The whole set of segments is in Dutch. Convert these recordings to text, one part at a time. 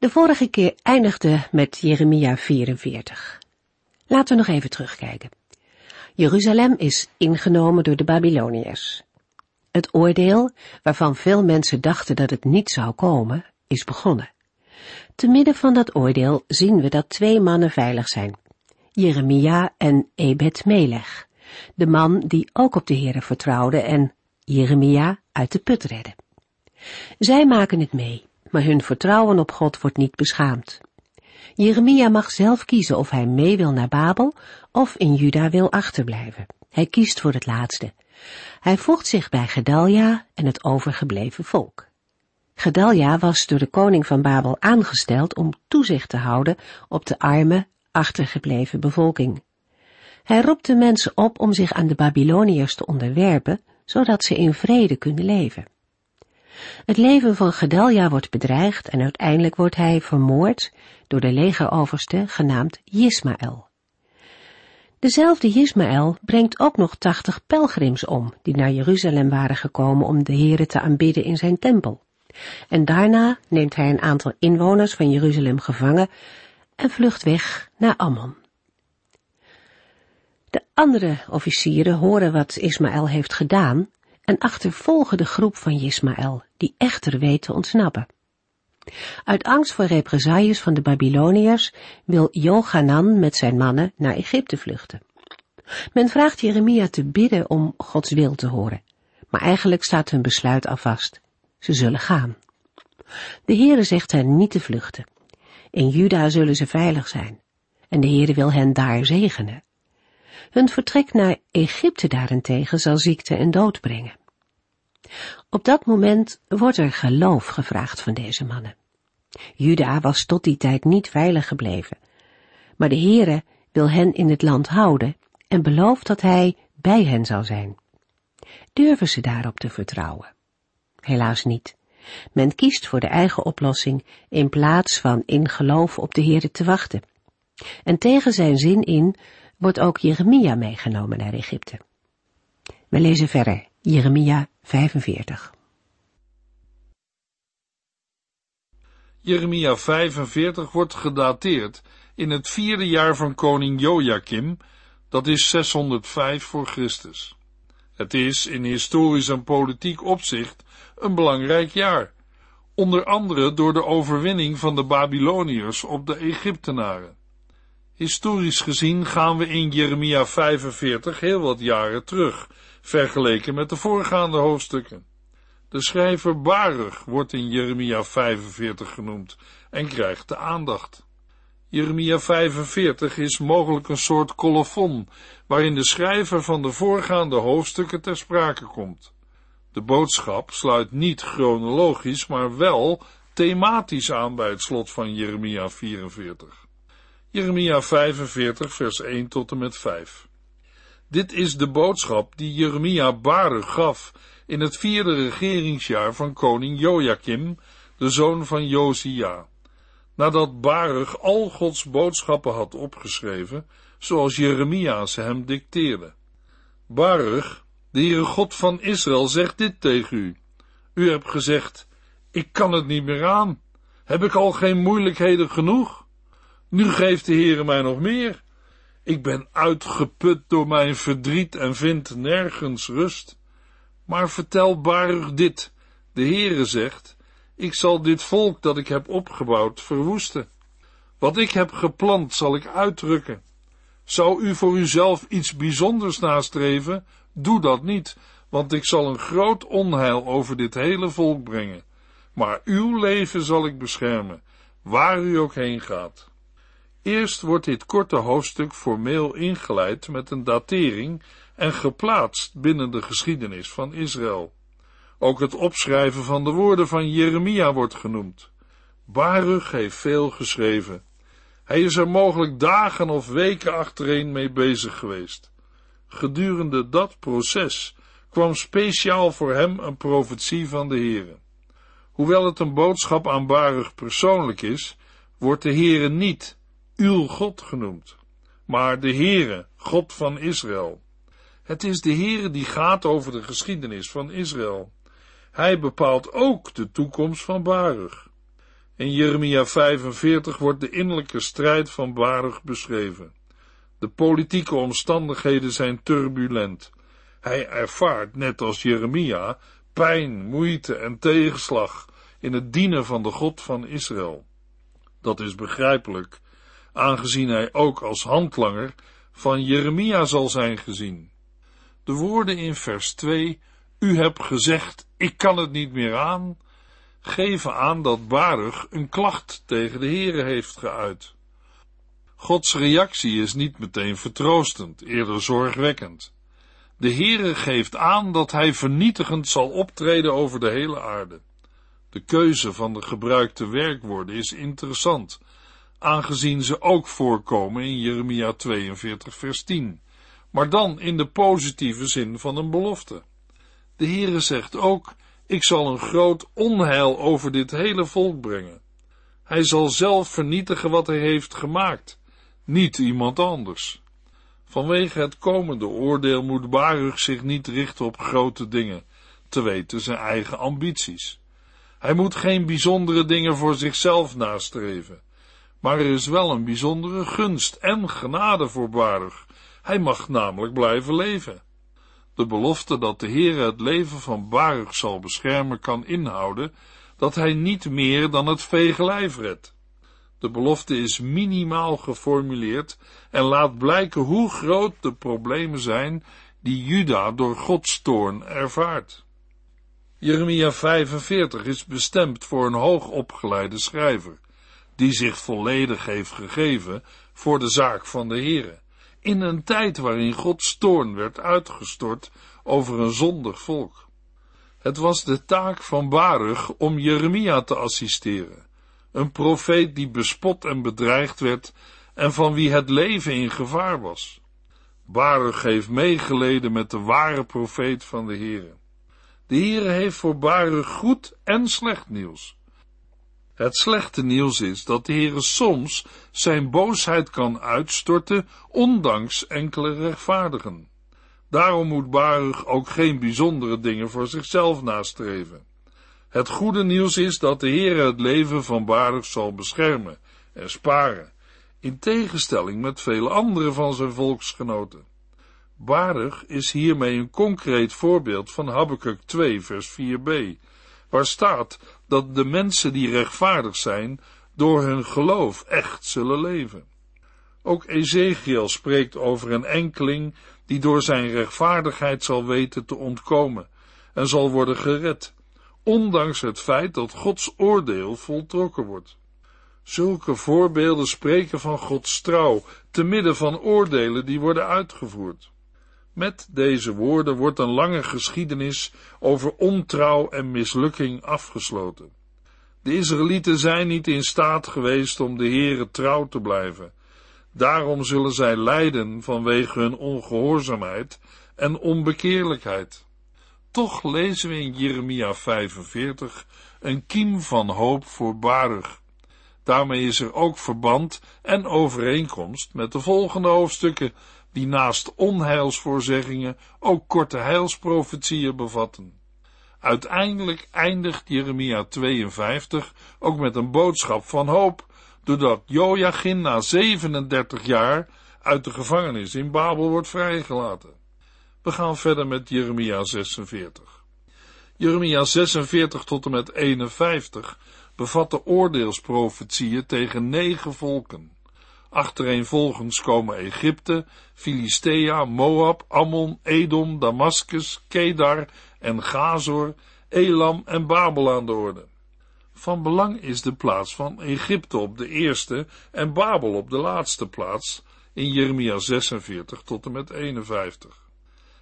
De vorige keer eindigde met Jeremia 44. Laten we nog even terugkijken. Jeruzalem is ingenomen door de Babyloniërs. Het oordeel, waarvan veel mensen dachten dat het niet zou komen, is begonnen. Te midden van dat oordeel zien we dat twee mannen veilig zijn. Jeremia en Ebed Melech, de man die ook op de Heere vertrouwde en Jeremia uit de put redde. Zij maken het mee maar hun vertrouwen op God wordt niet beschaamd. Jeremia mag zelf kiezen of hij mee wil naar Babel of in Juda wil achterblijven. Hij kiest voor het laatste. Hij voegt zich bij Gedalia en het overgebleven volk. Gedalia was door de koning van Babel aangesteld om toezicht te houden op de arme, achtergebleven bevolking. Hij roept de mensen op om zich aan de Babyloniërs te onderwerpen, zodat ze in vrede kunnen leven. Het leven van Gedalia wordt bedreigd en uiteindelijk wordt hij vermoord door de legeroverste genaamd Jismael. Dezelfde Jismael brengt ook nog tachtig pelgrims om, die naar Jeruzalem waren gekomen om de Here te aanbidden in zijn tempel. En daarna neemt hij een aantal inwoners van Jeruzalem gevangen en vlucht weg naar Ammon. De andere officieren horen wat Ismaël heeft gedaan en achtervolgen de groep van Jismael, die echter weet te ontsnappen. Uit angst voor represailles van de Babyloniërs wil Johanan met zijn mannen naar Egypte vluchten. Men vraagt Jeremia te bidden om Gods wil te horen, maar eigenlijk staat hun besluit al vast. Ze zullen gaan. De Heere zegt hen niet te vluchten. In Juda zullen ze veilig zijn, en de Heere wil hen daar zegenen. Hun vertrek naar Egypte daarentegen zal ziekte en dood brengen. Op dat moment wordt er geloof gevraagd van deze mannen. Juda was tot die tijd niet veilig gebleven, maar de Heere wil hen in het land houden en belooft dat hij bij hen zal zijn. Durven ze daarop te vertrouwen? Helaas niet. Men kiest voor de eigen oplossing in plaats van in geloof op de Heere te wachten. En tegen zijn zin in wordt ook Jeremia meegenomen naar Egypte. We lezen verder, Jeremia 45. Jeremia 45 wordt gedateerd in het vierde jaar van koning Joachim, dat is 605 voor Christus. Het is in historisch en politiek opzicht een belangrijk jaar, onder andere door de overwinning van de Babyloniërs op de Egyptenaren. Historisch gezien gaan we in Jeremia 45 heel wat jaren terug, vergeleken met de voorgaande hoofdstukken. De schrijver Baruch wordt in Jeremia 45 genoemd en krijgt de aandacht. Jeremia 45 is mogelijk een soort colofon, waarin de schrijver van de voorgaande hoofdstukken ter sprake komt. De boodschap sluit niet chronologisch, maar wel thematisch aan bij het slot van Jeremia 44. Jeremia 45, vers 1 tot en met 5. Dit is de boodschap die Jeremia Baruch gaf in het vierde regeringsjaar van koning Joachim, de zoon van Josia. Nadat Baruch al Gods boodschappen had opgeschreven, zoals Jeremia ze hem dicteerde. Baruch, de Heere God van Israël, zegt dit tegen u. U hebt gezegd, ik kan het niet meer aan. Heb ik al geen moeilijkheden genoeg? Nu geeft de Heere mij nog meer. Ik ben uitgeput door mijn verdriet en vind nergens rust. Maar vertel Baruch dit. De Heere zegt, ik zal dit volk dat ik heb opgebouwd verwoesten. Wat ik heb geplant zal ik uitdrukken. Zou u voor uzelf iets bijzonders nastreven? Doe dat niet, want ik zal een groot onheil over dit hele volk brengen. Maar uw leven zal ik beschermen, waar u ook heen gaat. Eerst wordt dit korte hoofdstuk formeel ingeleid met een datering en geplaatst binnen de geschiedenis van Israël. Ook het opschrijven van de woorden van Jeremia wordt genoemd. Baruch heeft veel geschreven. Hij is er mogelijk dagen of weken achtereen mee bezig geweest. Gedurende dat proces kwam speciaal voor hem een profetie van de Heere. Hoewel het een boodschap aan Baruch persoonlijk is, wordt de Heere niet uw God genoemd, maar de Heere, God van Israël. Het is de Heere die gaat over de geschiedenis van Israël. Hij bepaalt ook de toekomst van Baruch. In Jeremia 45 wordt de innerlijke strijd van Baruch beschreven. De politieke omstandigheden zijn turbulent. Hij ervaart, net als Jeremia, pijn, moeite en tegenslag in het dienen van de God van Israël. Dat is begrijpelijk, aangezien hij ook als handlanger van Jeremia zal zijn gezien. De woorden in vers 2, u hebt gezegd, ik kan het niet meer aan, geven aan dat Baruch een klacht tegen de Heere heeft geuit. Gods reactie is niet meteen vertroostend, eerder zorgwekkend. De Heere geeft aan dat hij vernietigend zal optreden over de hele aarde. De keuze van de gebruikte werkwoorden is interessant, aangezien ze ook voorkomen in Jeremia 42 vers 10, maar dan in de positieve zin van een belofte. De Heere zegt ook, ik zal een groot onheil over dit hele volk brengen. Hij zal zelf vernietigen wat hij heeft gemaakt, niet iemand anders. Vanwege het komende oordeel moet Baruch zich niet richten op grote dingen, te weten zijn eigen ambities. Hij moet geen bijzondere dingen voor zichzelf nastreven. Maar er is wel een bijzondere gunst en genade voor Baruch. Hij mag namelijk blijven leven. De belofte dat de Heere het leven van Baruch zal beschermen kan inhouden dat hij niet meer dan het veegelijf redt. De belofte is minimaal geformuleerd en laat blijken hoe groot de problemen zijn die Juda door Gods toorn ervaart. Jeremia 45 is bestemd voor een hoogopgeleide schrijver, die zich volledig heeft gegeven voor de zaak van de Heere, in een tijd waarin Gods toorn werd uitgestort over een zondig volk. Het was de taak van Baruch om Jeremia te assisteren, een profeet die bespot en bedreigd werd en van wie het leven in gevaar was. Baruch heeft meegeleden met de ware profeet van de Heere. De Heere heeft voor Baruch goed en slecht nieuws. Het slechte nieuws is dat de Heere soms zijn boosheid kan uitstorten, ondanks enkele rechtvaardigen. Daarom moet Baruch ook geen bijzondere dingen voor zichzelf nastreven. Het goede nieuws is dat de Heere het leven van Baruch zal beschermen en sparen, in tegenstelling met vele andere van zijn volksgenoten. Baruch is hiermee een concreet voorbeeld van Habakkuk 2 vers 4b, waar staat dat de mensen die rechtvaardig zijn, door hun geloof echt zullen leven. Ook Ezekiel spreekt over een enkeling die door zijn rechtvaardigheid zal weten te ontkomen en zal worden gered, ondanks het feit dat Gods oordeel voltrokken wordt. Zulke voorbeelden spreken van Gods trouw, te midden van oordelen die worden uitgevoerd. Met deze woorden wordt een lange geschiedenis over ontrouw en mislukking afgesloten. De Israëlieten zijn niet in staat geweest om de Heere trouw te blijven. Daarom zullen zij lijden vanwege hun ongehoorzaamheid en onbekeerlijkheid. Toch lezen we in Jeremia 45 een kiem van hoop voor Baruch. Daarmee is er ook verband en overeenkomst met de volgende hoofdstukken die naast onheilsvoorzeggingen ook korte heilsprofetieën bevatten. Uiteindelijk eindigt Jeremia 52 ook met een boodschap van hoop, doordat Joachim na 37 jaar uit de gevangenis in Babel wordt vrijgelaten. We gaan verder met Jeremia 46. Jeremia 46 tot en met 51 bevat de oordeelsprofetieën tegen negen volken. Achtereenvolgens komen Egypte, Filistea, Moab, Ammon, Edom, Damascus, Kedar en Gazor, Elam en Babel aan de orde. Van belang is de plaats van Egypte op de eerste en Babel op de laatste plaats in Jeremia 46 tot en met 51.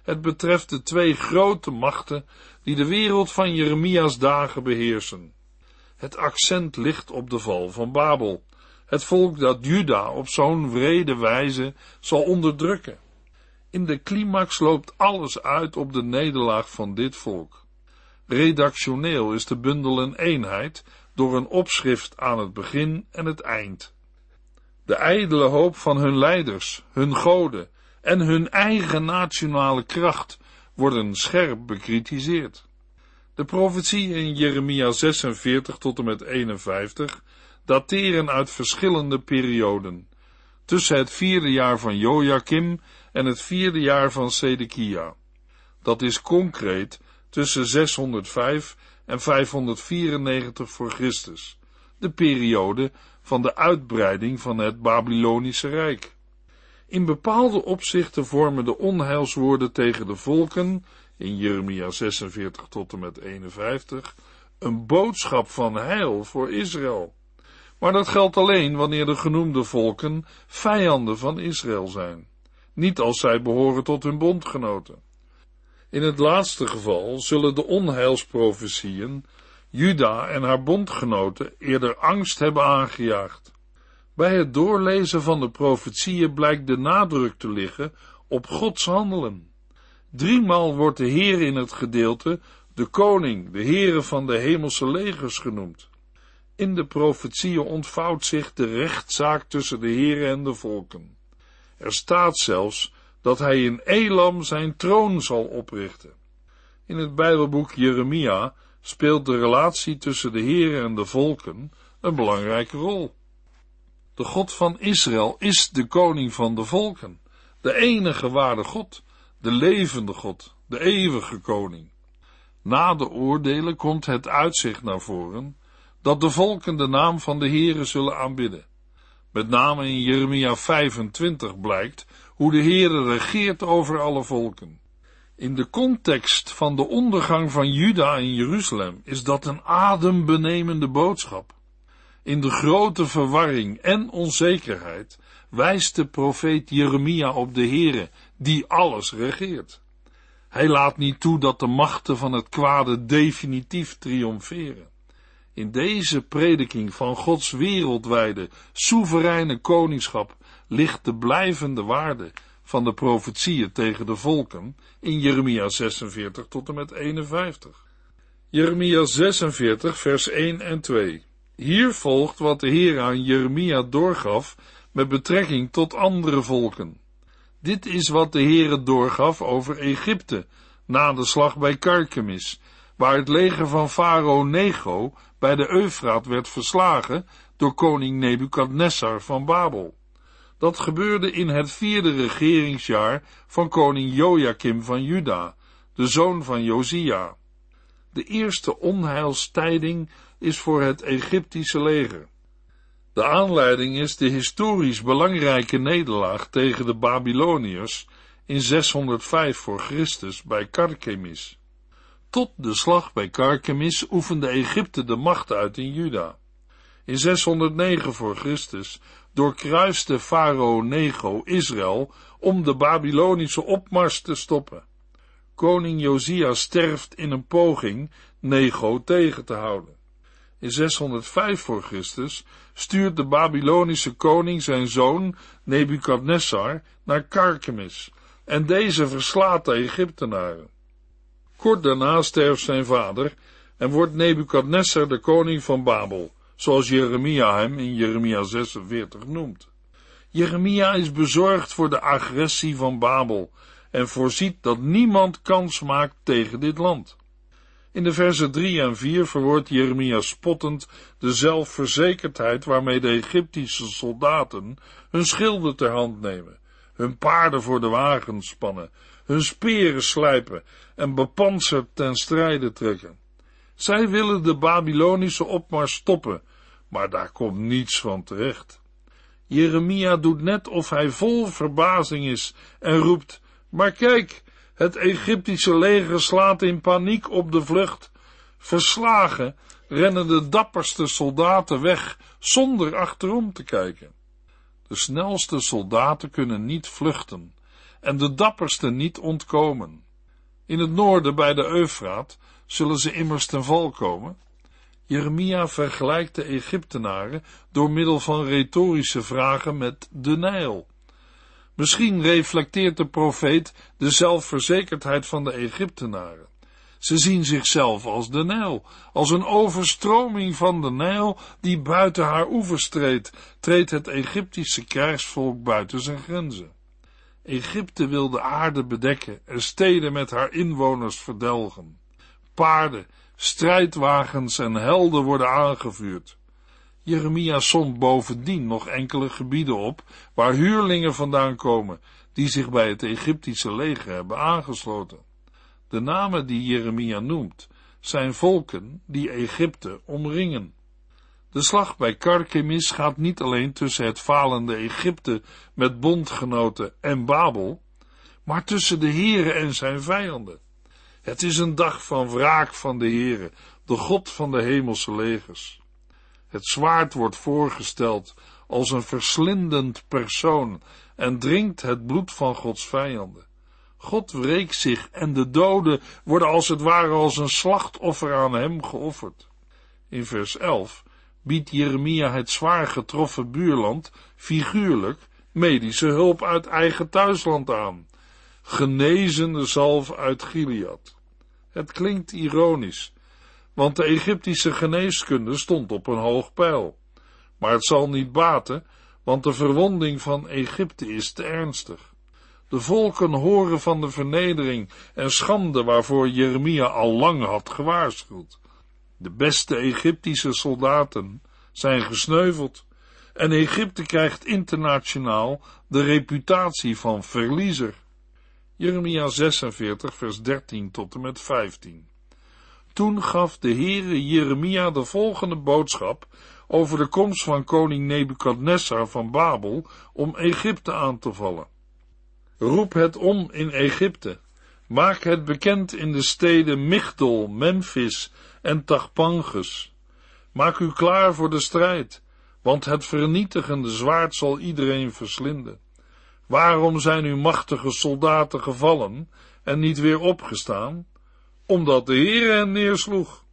Het betreft de twee grote machten die de wereld van Jeremia's dagen beheersen. Het accent ligt op de val van Babel, Het volk dat Juda op zo'n wrede wijze zal onderdrukken. In de climax loopt alles uit op de nederlaag van dit volk. Redactioneel is de bundel een eenheid door een opschrift aan het begin en het eind. De ijdele hoop van hun leiders, hun goden en hun eigen nationale kracht worden scherp bekritiseerd. De profetie in Jeremia 46 tot en met 51 dateren uit verschillende perioden, tussen het vierde jaar van Joachim en het vierde jaar van Sedekia. Dat is concreet tussen 605 en 594 voor Christus, de periode van de uitbreiding van het Babylonische Rijk. In bepaalde opzichten vormen de onheilswoorden tegen de volken, in Jeremia 46 tot en met 51, een boodschap van heil voor Israël. Maar dat geldt alleen wanneer de genoemde volken vijanden van Israël zijn, niet als zij behoren tot hun bondgenoten. In het laatste geval zullen de onheilsprofetieën Juda en haar bondgenoten eerder angst hebben aangejaagd. Bij het doorlezen van de profetieën blijkt de nadruk te liggen op Gods handelen. Driemaal wordt de Heer in het gedeelte de koning, de Heere van de hemelse legers genoemd. In de profetieën ontvouwt zich de rechtszaak tussen de Heere en de volken. Er staat zelfs dat hij in Elam zijn troon zal oprichten. In het Bijbelboek Jeremia speelt de relatie tussen de Heere en de volken een belangrijke rol. De God van Israël is de koning van de volken, de enige ware God, de levende God, de eeuwige koning. Na de oordelen komt het uitzicht naar voren dat de volken de naam van de Heere zullen aanbidden. Met name in Jeremia 25 blijkt hoe de Heere regeert over alle volken. In de context van de ondergang van Juda in Jeruzalem is dat een adembenemende boodschap. In de grote verwarring en onzekerheid wijst de profeet Jeremia op de Heere, die alles regeert. Hij laat niet toe dat de machten van het kwade definitief triomferen. In deze prediking van Gods wereldwijde, soevereine koningschap ligt de blijvende waarde van de profetieën tegen de volken in Jeremia 46 tot en met 51. Jeremia 46 vers 1 en 2. Hier volgt wat de Heer aan Jeremia doorgaf met betrekking tot andere volken. Dit is wat de Heere doorgaf over Egypte na de slag bij Karkemis, waar het leger van Farao Nego bij de Eufraat werd verslagen door koning Nebukadnessar van Babel. Dat gebeurde in het vierde regeringsjaar van koning Joachim van Juda, de zoon van Josia. De eerste onheilstijding is voor het Egyptische leger. De aanleiding is de historisch belangrijke nederlaag tegen de Babyloniërs in 605 voor Christus bij Karkemis. Tot de slag bij Karkemis oefende Egypte de macht uit in Juda. In 609 voor Christus doorkruiste farao Nego Israël om de Babylonische opmars te stoppen. Koning Josia sterft in een poging Nego tegen te houden. In 605 voor Christus stuurt de Babylonische koning zijn zoon Nebukadnessar naar Karkemis en deze verslaat de Egyptenaren. Kort daarna sterft zijn vader en wordt Nebukadnessar de koning van Babel, zoals Jeremia hem in Jeremia 46 noemt. Jeremia is bezorgd voor de agressie van Babel en voorziet dat niemand kans maakt tegen dit land. In de versen 3 en 4 verwoordt Jeremia spottend de zelfverzekerdheid waarmee de Egyptische soldaten hun schilden ter hand nemen, hun paarden voor de wagens spannen, hun speren slijpen en bepanserd ten strijde trekken. Zij willen de Babylonische opmars stoppen, maar daar komt niets van terecht. Jeremia doet net of hij vol verbazing is en roept, maar kijk, het Egyptische leger slaat in paniek op de vlucht. Verslagen rennen de dapperste soldaten weg zonder achterom te kijken. De snelste soldaten kunnen niet vluchten en de dapperste niet ontkomen. In het noorden bij de Eufraat zullen ze immers ten val komen. Jeremia vergelijkt de Egyptenaren door middel van retorische vragen met de Nijl. Misschien reflecteert de profeet de zelfverzekerdheid van de Egyptenaren. Ze zien zichzelf als de Nijl, als een overstroming van de Nijl die buiten haar oevers treedt, treedt het Egyptische krijgsvolk buiten zijn grenzen. Egypte wil de aarde bedekken en steden met haar inwoners verdelgen. Paarden, strijdwagens en helden worden aangevuurd. Jeremia somt bovendien nog enkele gebieden op waar huurlingen vandaan komen die zich bij het Egyptische leger hebben aangesloten. De namen die Jeremia noemt zijn volken die Egypte omringen. De slag bij Karkemis gaat niet alleen tussen het falende Egypte met bondgenoten en Babel, maar tussen de Here en zijn vijanden. Het is een dag van wraak van de Here, de God van de hemelse legers. Het zwaard wordt voorgesteld als een verslindend persoon en drinkt het bloed van Gods vijanden. God wreekt zich en de doden worden als het ware als een slachtoffer aan hem geofferd. In vers 11 biedt Jeremia het zwaar getroffen buurland figuurlijk medische hulp uit eigen thuisland aan. Genezende zalf uit Gilead. Het klinkt ironisch, want de Egyptische geneeskunde stond op een hoog pijl. Maar het zal niet baten, want de verwonding van Egypte is te ernstig. De volken horen van de vernedering en schande waarvoor Jeremia al lang had gewaarschuwd. De beste Egyptische soldaten zijn gesneuveld en Egypte krijgt internationaal de reputatie van verliezer. Jeremia 46 vers 13 tot en met 15. Toen gaf de Heere Jeremia de volgende boodschap over de komst van koning Nebukadnessar van Babel om Egypte aan te vallen. Roep het om in Egypte. Maak het bekend in de steden Migdol, Memphis en Tachpanges. Maak u klaar voor de strijd, want het vernietigende zwaard zal iedereen verslinden. Waarom zijn uw machtige soldaten gevallen en niet weer opgestaan? Omdat de Heere hen neersloeg.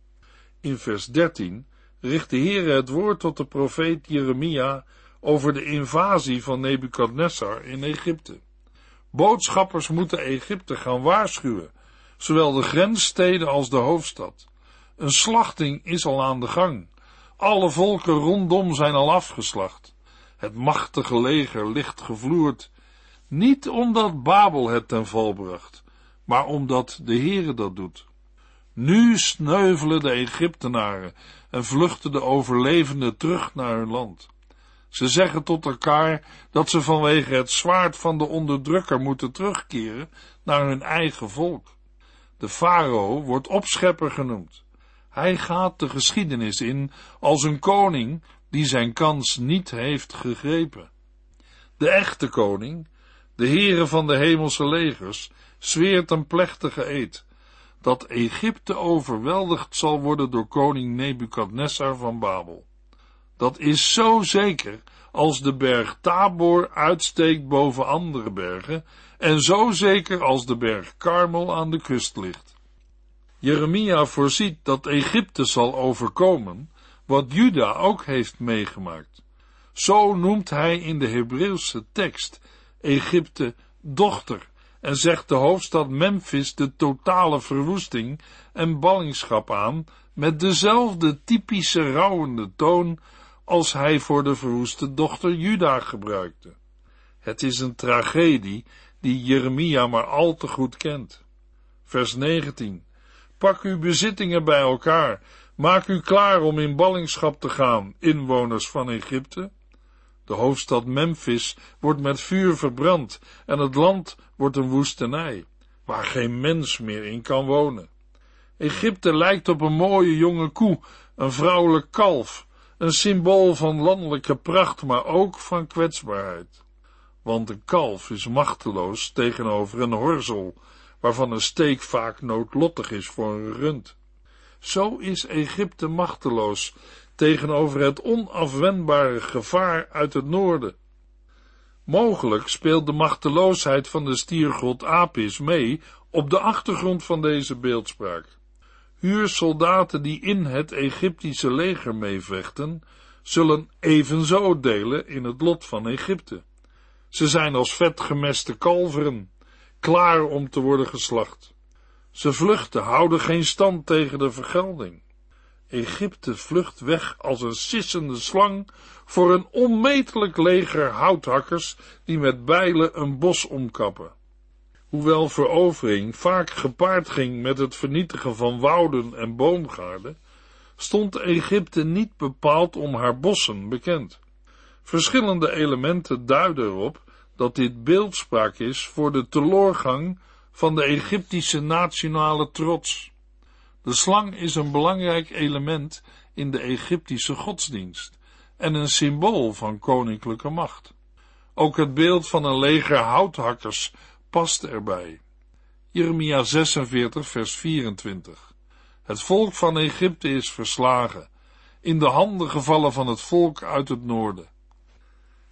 In vers 13 richt de Heere het woord tot de profeet Jeremia over de invasie van Nebukadnessar in Egypte. Boodschappers moeten Egypte gaan waarschuwen, zowel de grenssteden als de hoofdstad. Een slachting is al aan de gang. Alle volken rondom zijn al afgeslacht. Het machtige leger ligt gevloerd, niet omdat Babel het ten val bracht, maar omdat de Heere dat doet. Nu sneuvelen de Egyptenaren en vluchten de overlevenden terug naar hun land. Ze zeggen tot elkaar dat ze vanwege het zwaard van de onderdrukker moeten terugkeren naar hun eigen volk. De farao wordt opschepper genoemd. Hij gaat de geschiedenis in als een koning die zijn kans niet heeft gegrepen. De echte koning, de Heere van de hemelse legers, zweert een plechtige eed dat Egypte overweldigd zal worden door koning Nebukadnessar van Babel. Dat is zo zeker als de berg Tabor uitsteekt boven andere bergen en zo zeker als de berg Karmel aan de kust ligt. Jeremia voorziet dat Egypte zal overkomen, wat Juda ook heeft meegemaakt. Zo noemt hij in de Hebreeuwse tekst Egypte dochter en zegt de hoofdstad Memphis de totale verwoesting en ballingschap aan met dezelfde typische rouwende toon als hij voor de verwoeste dochter Juda gebruikte. Het is een tragedie die Jeremia maar al te goed kent. Vers 19. Pak uw bezittingen bij elkaar, maak u klaar om in ballingschap te gaan, inwoners van Egypte. De hoofdstad Memphis wordt met vuur verbrand en het land wordt een woestenij, waar geen mens meer in kan wonen. Egypte lijkt op een mooie jonge koe, een vrouwelijk kalf, een symbool van landelijke pracht, maar ook van kwetsbaarheid. Want een kalf is machteloos tegenover een horzel, waarvan een steek vaak noodlottig is voor een rund. Zo is Egypte machteloos tegenover het onafwendbare gevaar uit het noorden. Mogelijk speelt de machteloosheid van de stiergod Apis mee op de achtergrond van deze beeldspraak. Huursoldaten die in het Egyptische leger meevechten, zullen evenzo delen in het lot van Egypte. Ze zijn als vetgemeste kalveren, klaar om te worden geslacht. Ze vluchten, houden geen stand tegen de vergelding. Egypte vlucht weg als een sissende slang voor een onmetelijk leger houthakkers die met bijlen een bos omkappen. Hoewel verovering vaak gepaard ging met het vernietigen van wouden en boomgaarden, stond Egypte niet bepaald om haar bossen bekend. Verschillende elementen duiden erop dat dit beeldspraak is voor de teloorgang van de Egyptische nationale trots. De slang is een belangrijk element in de Egyptische godsdienst en een symbool van koninklijke macht. Ook het beeld van een leger houthakkers past erbij. Jeremia 46 vers 24 Het volk van Egypte is verslagen, in de handen gevallen van het volk uit het noorden.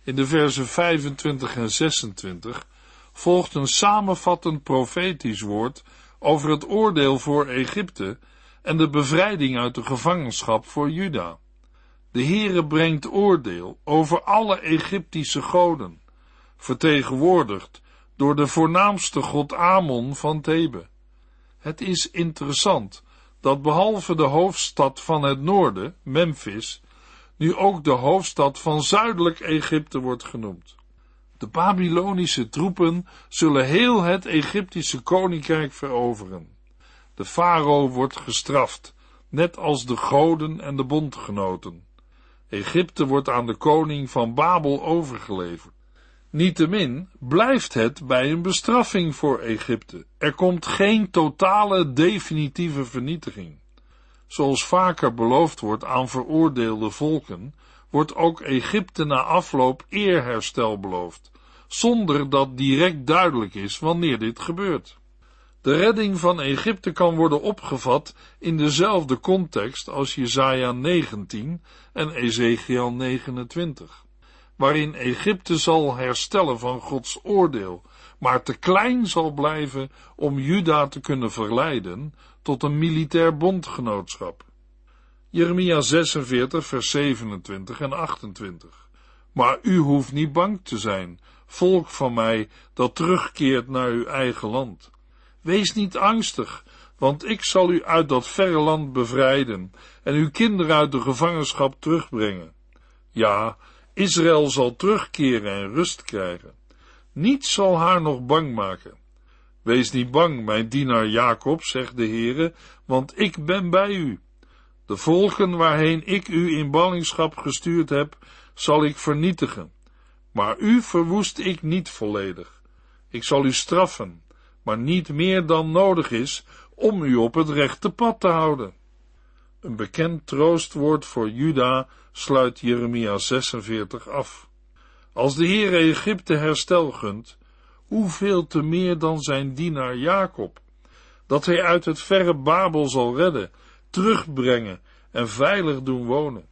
In de versen 25 en 26 volgt een samenvattend profetisch woord over het oordeel voor Egypte en de bevrijding uit de gevangenschap voor Juda. De Heere brengt oordeel over alle Egyptische goden, vertegenwoordigd door de voornaamste god Amon van Thebe. Het is interessant dat behalve de hoofdstad van het noorden, Memphis, nu ook de hoofdstad van zuidelijk Egypte wordt genoemd. De Babylonische troepen zullen heel het Egyptische koninkrijk veroveren. De farao wordt gestraft, net als de goden en de bondgenoten. Egypte wordt aan de koning van Babel overgeleverd. Niettemin blijft het bij een bestraffing voor Egypte. Er komt geen totale, definitieve vernietiging. Zoals vaker beloofd wordt aan veroordeelde volken, wordt ook Egypte na afloop eerherstel beloofd, zonder dat direct duidelijk is wanneer dit gebeurt. De redding van Egypte kan worden opgevat in dezelfde context als Jesaja 19 en Ezekiel 29, waarin Egypte zal herstellen van Gods oordeel, maar te klein zal blijven om Juda te kunnen verleiden tot een militair bondgenootschap. Jeremia 46 vers 27 en 28 Maar u hoeft niet bang te zijn, volk van mij dat terugkeert naar uw eigen land. Wees niet angstig, want ik zal u uit dat verre land bevrijden en uw kinderen uit de gevangenschap terugbrengen. Ja, Israël zal terugkeren en rust krijgen. Niets zal haar nog bang maken. Wees niet bang, mijn dienaar Jacob, zegt de Heere, want ik ben bij u. De volken waarheen ik u in ballingschap gestuurd heb, zal ik vernietigen. Maar u verwoest ik niet volledig. Ik zal u straffen maar niet meer dan nodig is om u op het rechte pad te houden. Een bekend troostwoord voor Juda sluit Jeremia 46 af. Als de Heer Egypte herstel gunt, hoeveel te meer dan zijn dienaar Jacob, dat hij uit het verre Babel zal redden, terugbrengen en veilig doen wonen.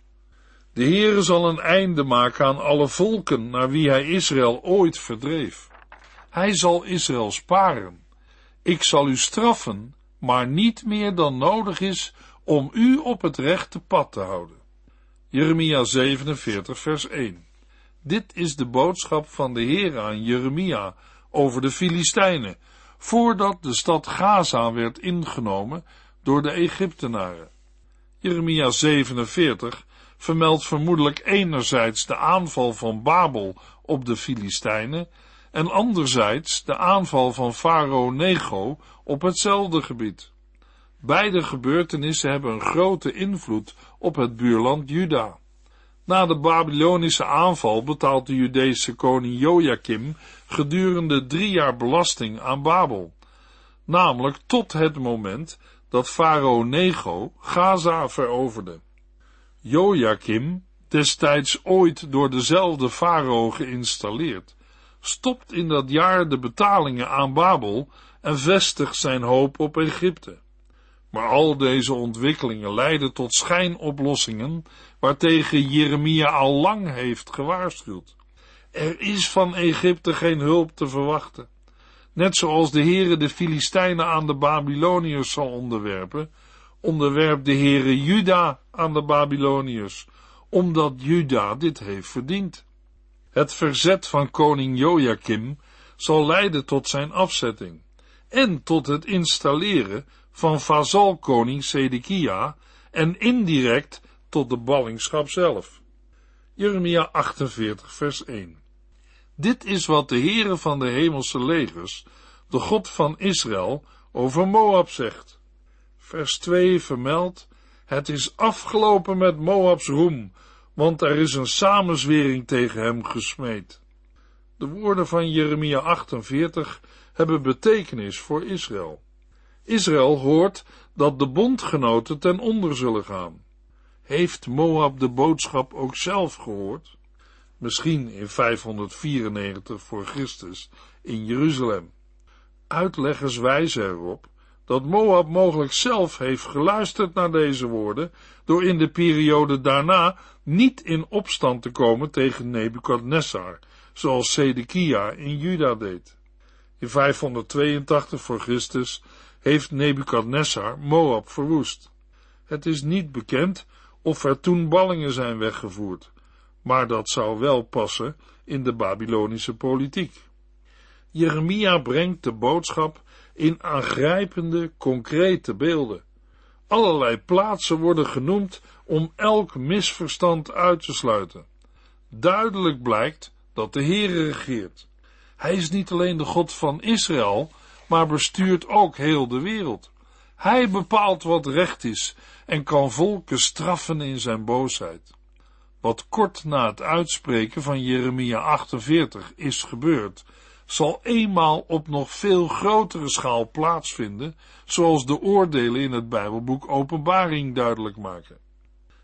De Heere zal een einde maken aan alle volken naar wie hij Israël ooit verdreef. Hij zal Israël sparen ik zal u straffen, maar niet meer dan nodig is om u op het rechte pad te houden. Jeremia 47 vers 1 Dit is de boodschap van de Heer aan Jeremia over de Filistijnen, voordat de stad Gaza werd ingenomen door de Egyptenaren. Jeremia 47 vermeldt vermoedelijk enerzijds de aanval van Babel op de Filistijnen en anderzijds de aanval van farao Nego op hetzelfde gebied. Beide gebeurtenissen hebben een grote invloed op het buurland Juda. Na de Babylonische aanval betaalt de Judese koning Joachim gedurende drie jaar belasting aan Babel, namelijk tot het moment dat farao Nego Gaza veroverde. Joachim, destijds ooit door dezelfde farao geïnstalleerd, stopt in dat jaar de betalingen aan Babel en vestigt zijn hoop op Egypte. Maar al deze ontwikkelingen leiden tot schijnoplossingen waartegen Jeremia al lang heeft gewaarschuwd. Er is van Egypte geen hulp te verwachten. Net zoals de Heere de Filistijnen aan de Babyloniërs zal onderwerpen, onderwerpt de Heere Juda aan de Babyloniërs, omdat Juda dit heeft verdiend. Het verzet van koning Joachim zal leiden tot zijn afzetting en tot het installeren van vazalkoning Sedekia en indirect tot de ballingschap zelf. Jeremia 48 vers 1 Dit is wat de Heere van de hemelse legers, de God van Israël, over Moab zegt. Vers 2 vermeldt, het is afgelopen met Moabs roem, want er is een samenzwering tegen hem gesmeed. De woorden van Jeremia 48 hebben betekenis voor Israël. Israël hoort dat de bondgenoten ten onder zullen gaan. Heeft Moab de boodschap ook zelf gehoord? Misschien in 594 voor Christus in Jeruzalem. Uitleggers wijzen erop dat Moab mogelijk zelf heeft geluisterd naar deze woorden door in de periode daarna niet in opstand te komen tegen Nebukadnessar, zoals Sedekia in Juda deed. In 582 voor Christus heeft Nebukadnessar Moab verwoest. Het is niet bekend of er toen ballingen zijn weggevoerd, maar dat zou wel passen in de Babylonische politiek. Jeremia brengt de boodschap in aangrijpende, concrete beelden. Allerlei plaatsen worden genoemd om elk misverstand uit te sluiten. Duidelijk blijkt dat de Heere regeert. Hij is niet alleen de God van Israël, maar bestuurt ook heel de wereld. Hij bepaalt wat recht is en kan volken straffen in zijn boosheid. Wat kort na het uitspreken van Jeremia 48 is gebeurd, zal eenmaal op nog veel grotere schaal plaatsvinden, zoals de oordelen in het Bijbelboek Openbaring duidelijk maken.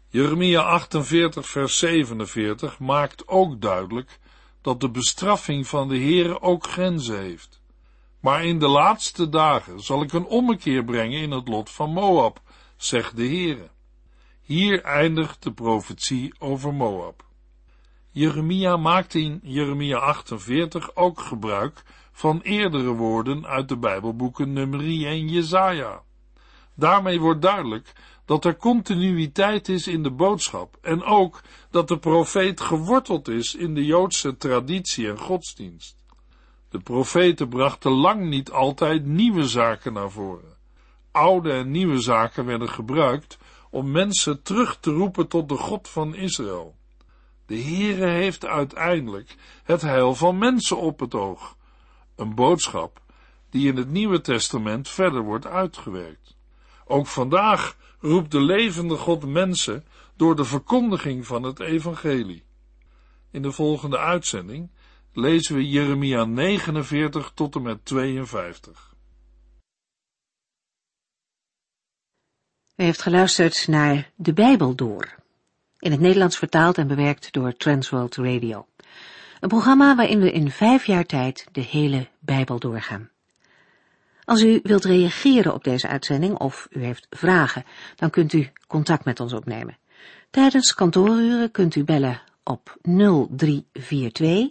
Jeremia 48 vers 47 maakt ook duidelijk dat de bestraffing van de Heere ook grenzen heeft. Maar in de laatste dagen zal ik een ommekeer brengen in het lot van Moab, zegt de Heere. Hier eindigt de profetie over Moab. Jeremia maakte in Jeremia 48 ook gebruik van eerdere woorden uit de Bijbelboeken Numeri en Jezaja. Daarmee wordt duidelijk dat er continuïteit is in de boodschap en ook dat de profeet geworteld is in de Joodse traditie en godsdienst. De profeten brachten lang niet altijd nieuwe zaken naar voren. Oude en nieuwe zaken werden gebruikt om mensen terug te roepen tot de God van Israël. De Heere heeft uiteindelijk het heil van mensen op het oog. Een boodschap die in het Nieuwe Testament verder wordt uitgewerkt. Ook vandaag roept de levende God mensen door de verkondiging van het evangelie. In de volgende uitzending lezen we Jeremia 49 tot en met 52. U heeft geluisterd naar De Bijbel Door, in het Nederlands vertaald en bewerkt door Transworld Radio. Een programma waarin we in vijf jaar tijd de hele Bijbel doorgaan. Als u wilt reageren op deze uitzending of u heeft vragen, dan kunt u contact met ons opnemen. Tijdens kantooruren kunt u bellen op 0342